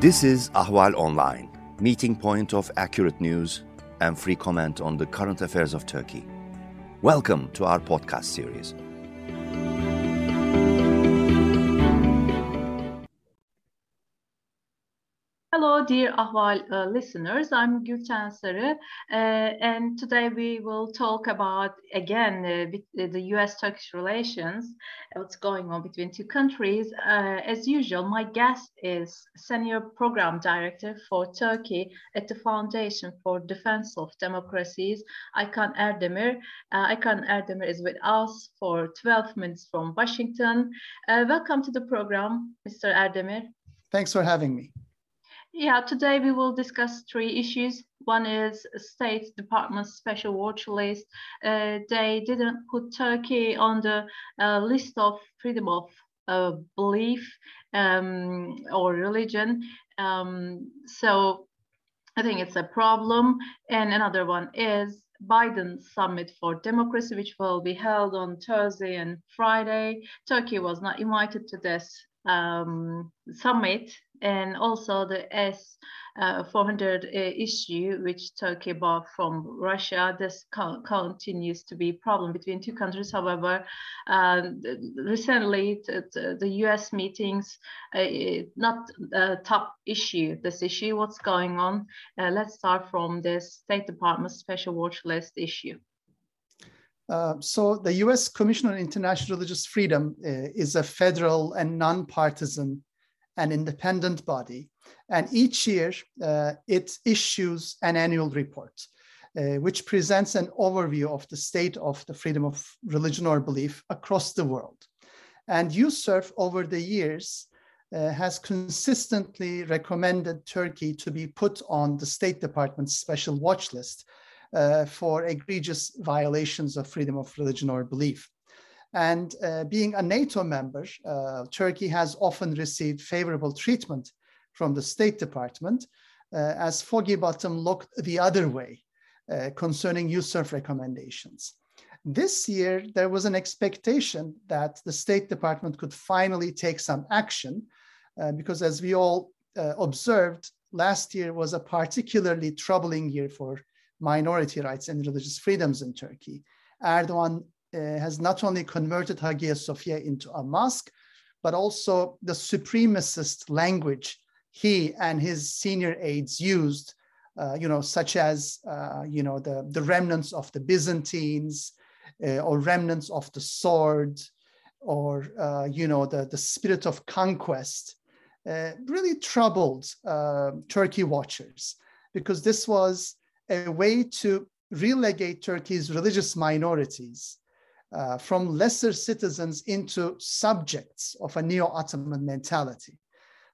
This is Ahval Online, meeting point of accurate news and free comment on the current affairs of Turkey. Welcome to our podcast series. Hello, dear Ahval uh, listeners. I'm Gülten Sarı, uh, and today we will talk about again uh, the U.S.-Turkish relations, what's going on between two countries. Uh, as usual, my guest is Senior Program Director for Turkey at the Foundation for Defense of Democracies, Aykan Erdemir. Uh, Aykan Erdemir is with us for 12 minutes from Washington. Uh, welcome to the program, Mr. Erdemir. Thanks for having me. Yeah, today we will discuss three issues. One is State Department's special watch list. Uh, they didn't put Turkey on the uh, list of freedom of uh, belief um, or religion. Um, so I think it's a problem. And another one is Biden summit for democracy, which will be held on Thursday and Friday. Turkey was not invited to this um, summit and also the S uh, 400 uh, issue, which Turkey bought from Russia. This co continues to be a problem between two countries. However, uh, recently the U.S. meetings uh, not a top issue. This issue, what's going on? Uh, let's start from the State Department special watch list issue. Uh, so the U.S. Commission on International Religious Freedom uh, is a federal and nonpartisan and independent body, and each year uh, it issues an annual report, uh, which presents an overview of the state of the freedom of religion or belief across the world. And USCIRF over the years uh, has consistently recommended Turkey to be put on the State Department's special watch list uh, for egregious violations of freedom of religion or belief. And uh, being a NATO member, uh, Turkey has often received favorable treatment from the State Department uh, as Foggy Bottom looked the other way uh, concerning USCIRF recommendations. This year, there was an expectation that the State Department could finally take some action uh, because as we all observed, last year was a particularly troubling year for minority rights and religious freedoms in Turkey. Erdogan uh, has not only converted Hagia Sophia into a mosque, but also the supremacist language he and his senior aides used, uh, you know, such as, uh, you know, the, the remnants of the Byzantines uh, or remnants of the sword or, uh, you know, the, the spirit of conquest, uh, really troubled Turkey watchers because this was a way to relegate Turkey's religious minorities uh, from lesser citizens into subjects of a neo Ottoman mentality.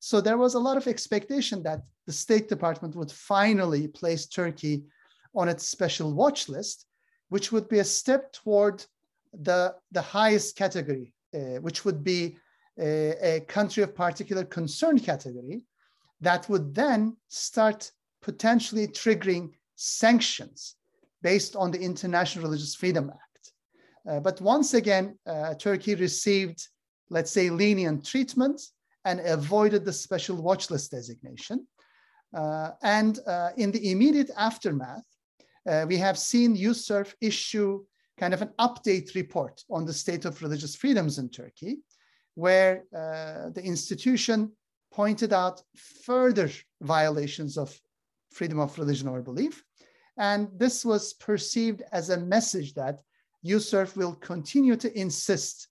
So there was a lot of expectation that the State Department would finally place Turkey on its special watch list, which would be a step toward the, the highest category, uh, which would be a, a country of particular concern category that would then start potentially triggering sanctions based on the International Religious Freedom Act. Uh, but once again, uh, Turkey received, let's say, lenient treatment and avoided the special watch list designation. Uh, and in the immediate aftermath, we have seen USCIRF issue kind of an update report on the state of religious freedoms in Turkey, where uh, the institution pointed out further violations of freedom of religion or belief. And this was perceived as a message that USCIRF will continue to insist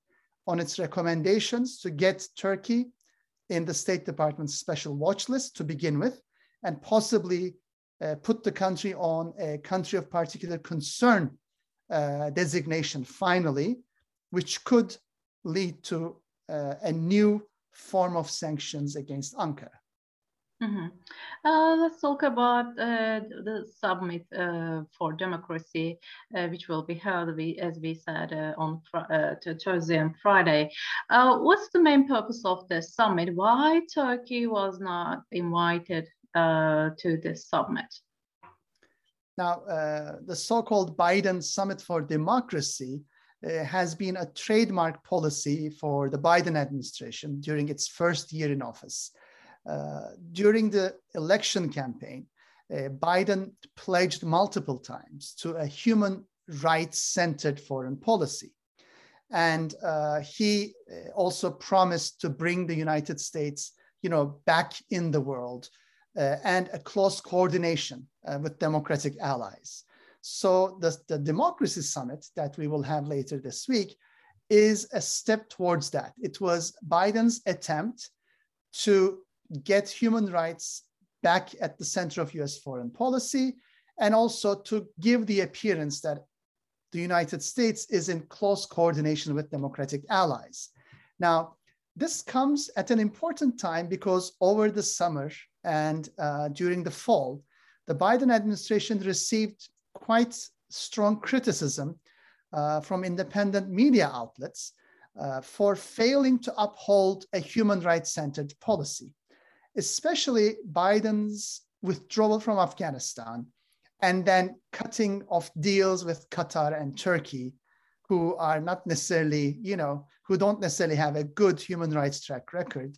on its recommendations to get Turkey in the State Department's special watch list to begin with, and possibly uh, put the country on a country of particular concern uh, designation finally, which could lead to uh, a new form of sanctions against Ankara. Mm-hmm. Uh, let's talk about uh, the summit uh, for democracy, uh, which will be held, as we said, uh, on uh, Thursday and Friday. what's the main purpose of the summit? Why Turkey was not invited to this summit? Now, the so-called Biden Summit for Democracy has been a trademark policy for the Biden administration during its first year in office. Uh, during the election campaign, uh, Biden pledged multiple times to a human rights centered foreign policy. And uh, he also promised to bring the United States, you know, back in the world uh, and a close coordination uh, with democratic allies. So the, the Democracy Summit that we will have later this week is a step towards that. It was Biden's attempt to get human rights back at the center of US foreign policy and also to give the appearance that the United States is in close coordination with democratic allies. Now, this comes at an important time because over the summer and uh, during the fall, the Biden administration received quite strong criticism uh, from independent media outlets uh, for failing to uphold a human rights centered policy, especially Biden's withdrawal from Afghanistan and then cutting off deals with Qatar and Turkey, who are not necessarily, you know, who don't necessarily have a good human rights track record,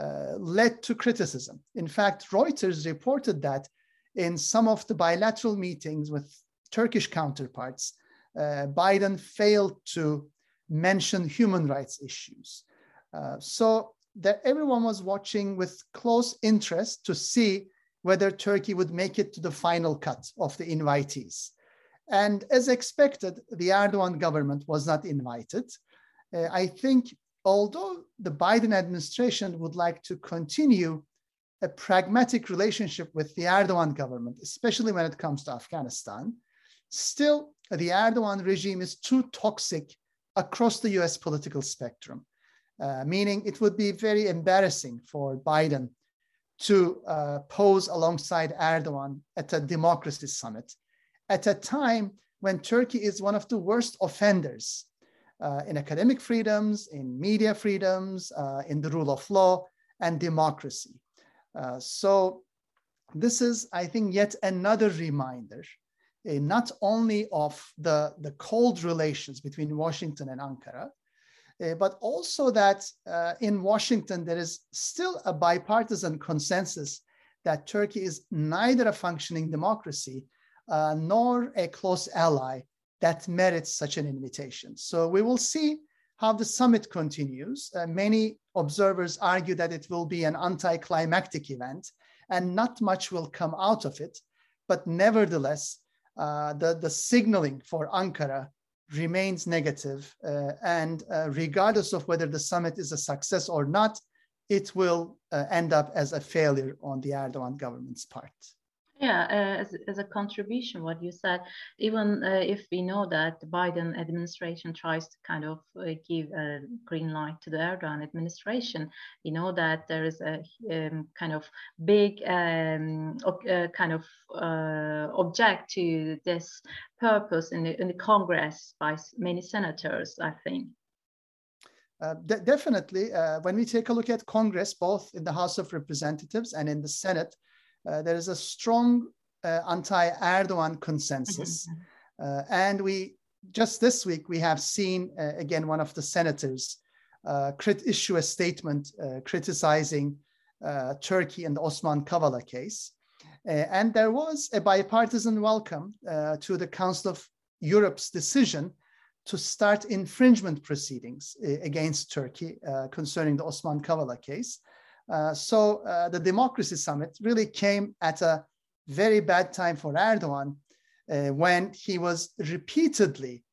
uh, led to criticism. In fact, Reuters reported that in some of the bilateral meetings with Turkish counterparts, uh, Biden failed to mention human rights issues. Uh, so that everyone was watching with close interest to see whether Turkey would make it to the final cut of the invitees. And as expected, the Erdogan government was not invited. Uh, I think although the Biden administration would like to continue a pragmatic relationship with the Erdogan government, especially when it comes to Afghanistan, still the Erdogan regime is too toxic across the US political spectrum, uh, meaning it would be very embarrassing for Biden to uh, pose alongside Erdogan at a democracy summit at a time when Turkey is one of the worst offenders uh, in academic freedoms, in media freedoms, uh, in the rule of law and democracy. Uh, so this is, I think, yet another reminder, uh, not only of the, the cold relations between Washington and Ankara, uh, but also that uh, in Washington, there is still a bipartisan consensus that Turkey is neither a functioning democracy uh, nor a close ally that merits such an invitation. So we will see how the summit continues. Uh, many observers argue that it will be an anticlimactic event and not much will come out of it. But nevertheless, uh, the, the signaling for Ankara remains negative, uh, and uh, regardless of whether the summit is a success or not, it will uh, end up as a failure on the Erdogan government's part. Yeah, uh, as, as a contribution, what you said, even uh, if we know that the Biden administration tries to kind of uh, give a green light to the Erdogan administration, we know that there is a um, kind of big um, uh, kind of uh, object to this purpose in the, in the Congress by many senators, I think. Uh, de definitely, uh, when we take a look at Congress, both in the House of Representatives and in the Senate, uh, there is a strong uh, anti-Erdogan consensus. Mm-hmm. Uh, and we just this week we have seen again one of the senators crit- issue a statement criticizing Turkey and the Osman Kavala case. and there was a bipartisan welcome to the Council of Europe's decision to start infringement proceedings against Turkey uh, concerning the Osman Kavala case. Uh, so uh, the Democracy Summit really came at a very bad time for Erdogan uh, when he was repeatedly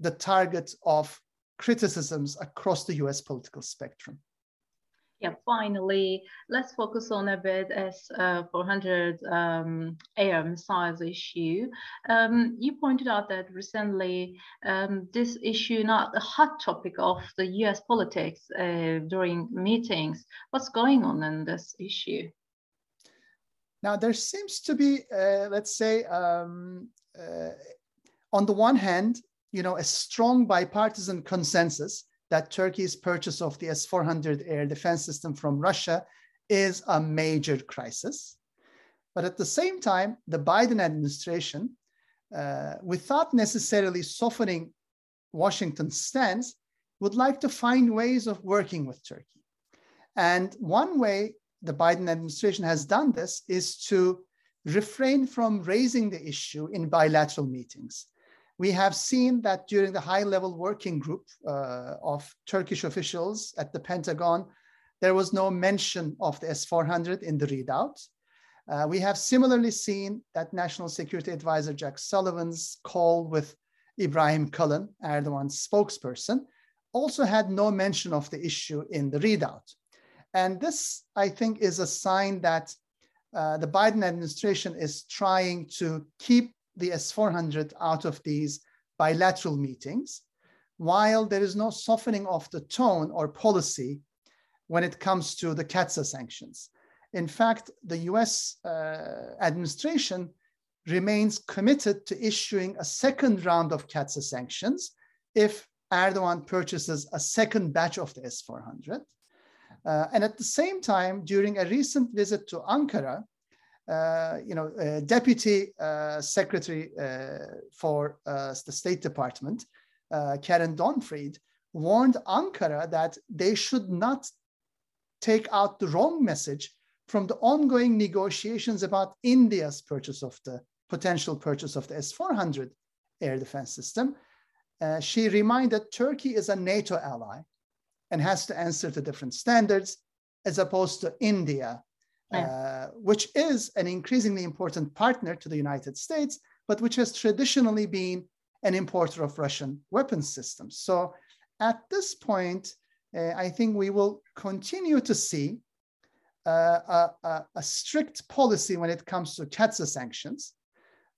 the target of criticisms across the US political spectrum yeah, finally, let's focus on a bit S uh, 400 um, air missiles issue. Um, you pointed out that recently um, this issue not a hot topic of the U.S. politics uh, during meetings. What's going on in this issue? Now there seems to be, uh, let's say, um, uh, on the one hand, you know, a strong bipartisan consensus that Turkey's purchase of the S 400 air defense system from Russia is a major crisis. But at the same time, the Biden administration, uh, without necessarily softening Washington's stance, would like to find ways of working with Turkey. And one way the Biden administration has done this is to refrain from raising the issue in bilateral meetings. We have seen that during the high level working group uh, of Turkish officials at the Pentagon, there was no mention of the S 400 in the readout. Uh, we have similarly seen that National Security Advisor Jake Sullivan's call with Ibrahim Kalin, Erdogan's spokesperson, also had no mention of the issue in the readout. And this, I think, is a sign that uh, the Biden administration is trying to keep the S 400 out of these bilateral meetings, while there is no softening of the tone or policy when it comes to the CAATSA sanctions. In fact, the US uh, administration remains committed to issuing a second round of CAATSA sanctions if Erdogan purchases a second batch of the S 400. Uh, and at the same time, during a recent visit to Ankara, you know, uh, Deputy uh, Secretary uh, for uh, the State Department, Karen Donfried, warned Ankara that they should not take out the wrong message from the ongoing negotiations about India's purchase of the potential purchase of the S-400 air defense system. she reminded Turkey is a NATO ally and has to answer to different standards as opposed to India, uh, which is an increasingly important partner to the United States, but which has traditionally been an importer of Russian weapons systems. So at this point, uh, I think we will continue to see uh, a, a, strict policy when it comes to CAATSA sanctions.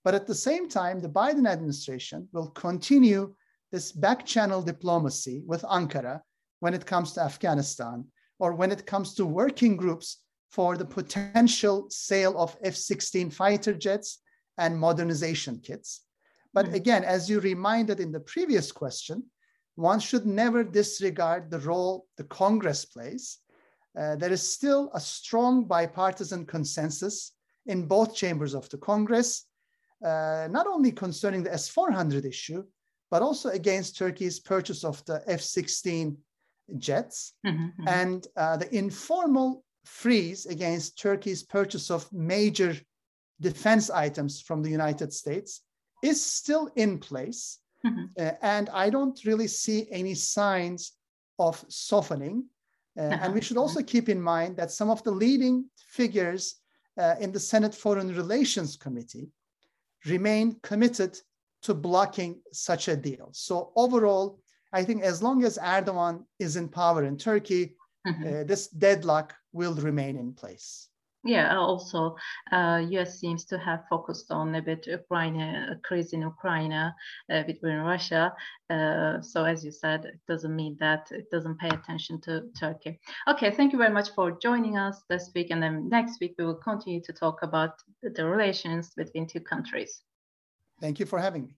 But at the same time, the Biden administration will continue this back channel diplomacy with Ankara when it comes to Afghanistan or when it comes to working groups for the potential sale of F 16 fighter jets and modernization kits. But mm-hmm. again, as you reminded in the previous question, one should never disregard the role the Congress plays. Uh, there is still a strong bipartisan consensus in both chambers of the Congress, uh, not only concerning the S 400 issue, but also against Turkey's purchase of the F 16 jets mm-hmm, mm-hmm. and uh, the informal freeze against Turkey's purchase of major defense items from the United States is still in place. Mm-hmm. Uh, and I don't really see any signs of softening. Uh, uh-huh. And we should also keep in mind that some of the leading figures uh, in the Senate Foreign Relations Committee remain committed to blocking such a deal. So, overall, I think as long as Erdogan is in power in Turkey, mm-hmm. uh, this deadlock will remain in place. Yeah, also, uh, U.S. seems to have focused on a bit Ukraine, a crisis in Ukraine uh, between Russia. Uh, so, as you said, it doesn't mean that it doesn't pay attention to Turkey. Okay, thank you very much for joining us this week, and then next week we will continue to talk about the relations between two countries. Thank you for having me.